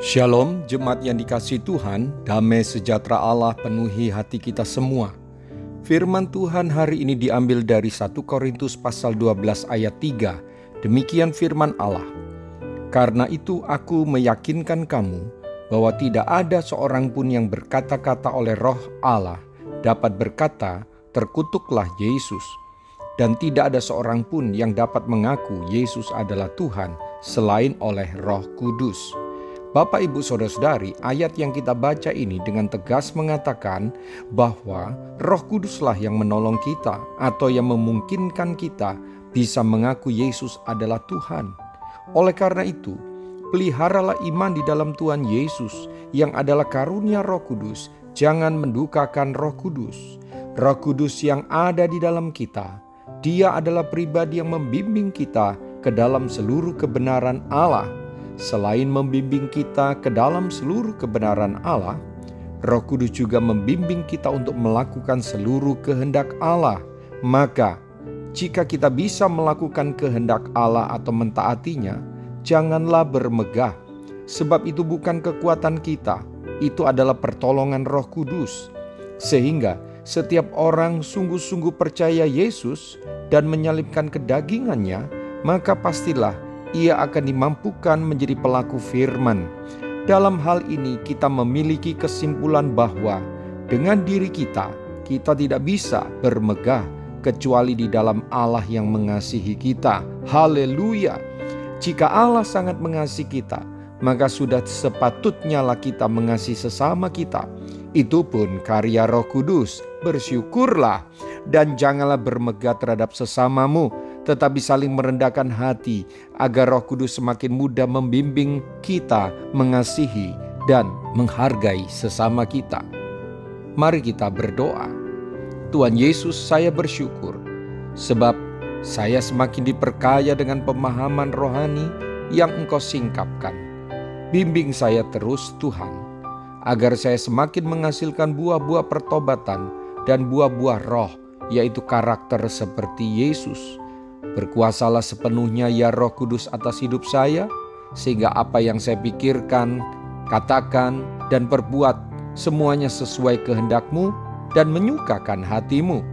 Shalom, jemaat yang dikasih Tuhan, damai sejahtera Allah penuhi hati kita semua. Firman Tuhan hari ini diambil dari 1 Korintus pasal 12 ayat 3. Demikian firman Allah. Karena itu aku meyakinkan kamu bahwa tidak ada seorang pun yang berkata-kata oleh roh Allah dapat berkata, terkutuklah Yesus. Dan tidak ada seorang pun yang dapat mengaku Yesus adalah Tuhan selain oleh roh kudus. Bapak, ibu, saudara-saudari, ayat yang kita baca ini dengan tegas mengatakan bahwa Roh Kuduslah yang menolong kita atau yang memungkinkan kita bisa mengaku Yesus adalah Tuhan. Oleh karena itu, peliharalah iman di dalam Tuhan Yesus yang adalah karunia Roh Kudus. Jangan mendukakan Roh Kudus. Roh Kudus yang ada di dalam kita, Dia adalah pribadi yang membimbing kita ke dalam seluruh kebenaran Allah Selain membimbing kita ke dalam seluruh kebenaran Allah, Roh Kudus juga membimbing kita untuk melakukan seluruh kehendak Allah. Maka, jika kita bisa melakukan kehendak Allah atau mentaatinya, janganlah bermegah, sebab itu bukan kekuatan kita, itu adalah pertolongan Roh Kudus, sehingga setiap orang sungguh-sungguh percaya Yesus dan menyalibkan kedagingannya, maka pastilah ia akan dimampukan menjadi pelaku firman. Dalam hal ini, kita memiliki kesimpulan bahwa dengan diri kita, kita tidak bisa bermegah kecuali di dalam Allah yang mengasihi kita. Haleluya! Jika Allah sangat mengasihi kita, maka sudah sepatutnya lah kita mengasihi sesama kita. Itu pun karya Roh Kudus. Bersyukurlah dan janganlah bermegah terhadap sesamamu, tetapi saling merendahkan hati agar Roh Kudus semakin mudah membimbing kita mengasihi dan menghargai sesama kita. Mari kita berdoa. Tuhan Yesus, saya bersyukur sebab saya semakin diperkaya dengan pemahaman rohani yang Engkau singkapkan. Bimbing saya terus, Tuhan, agar saya semakin menghasilkan buah-buah pertobatan dan buah-buah roh, yaitu karakter seperti Yesus Berkuasalah sepenuhnya ya roh kudus atas hidup saya, sehingga apa yang saya pikirkan, katakan, dan perbuat semuanya sesuai kehendakmu dan menyukakan hatimu.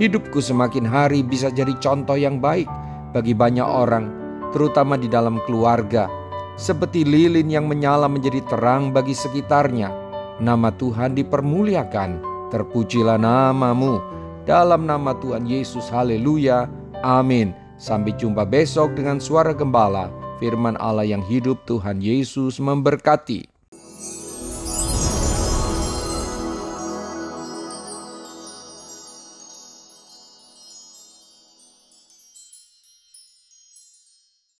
Hidupku semakin hari bisa jadi contoh yang baik bagi banyak orang, terutama di dalam keluarga, seperti lilin yang menyala menjadi terang bagi sekitarnya. Nama Tuhan dipermuliakan, terpujilah namamu. Dalam nama Tuhan Yesus, haleluya. Amin. Sampai jumpa besok dengan suara gembala, firman Allah yang hidup Tuhan Yesus memberkati.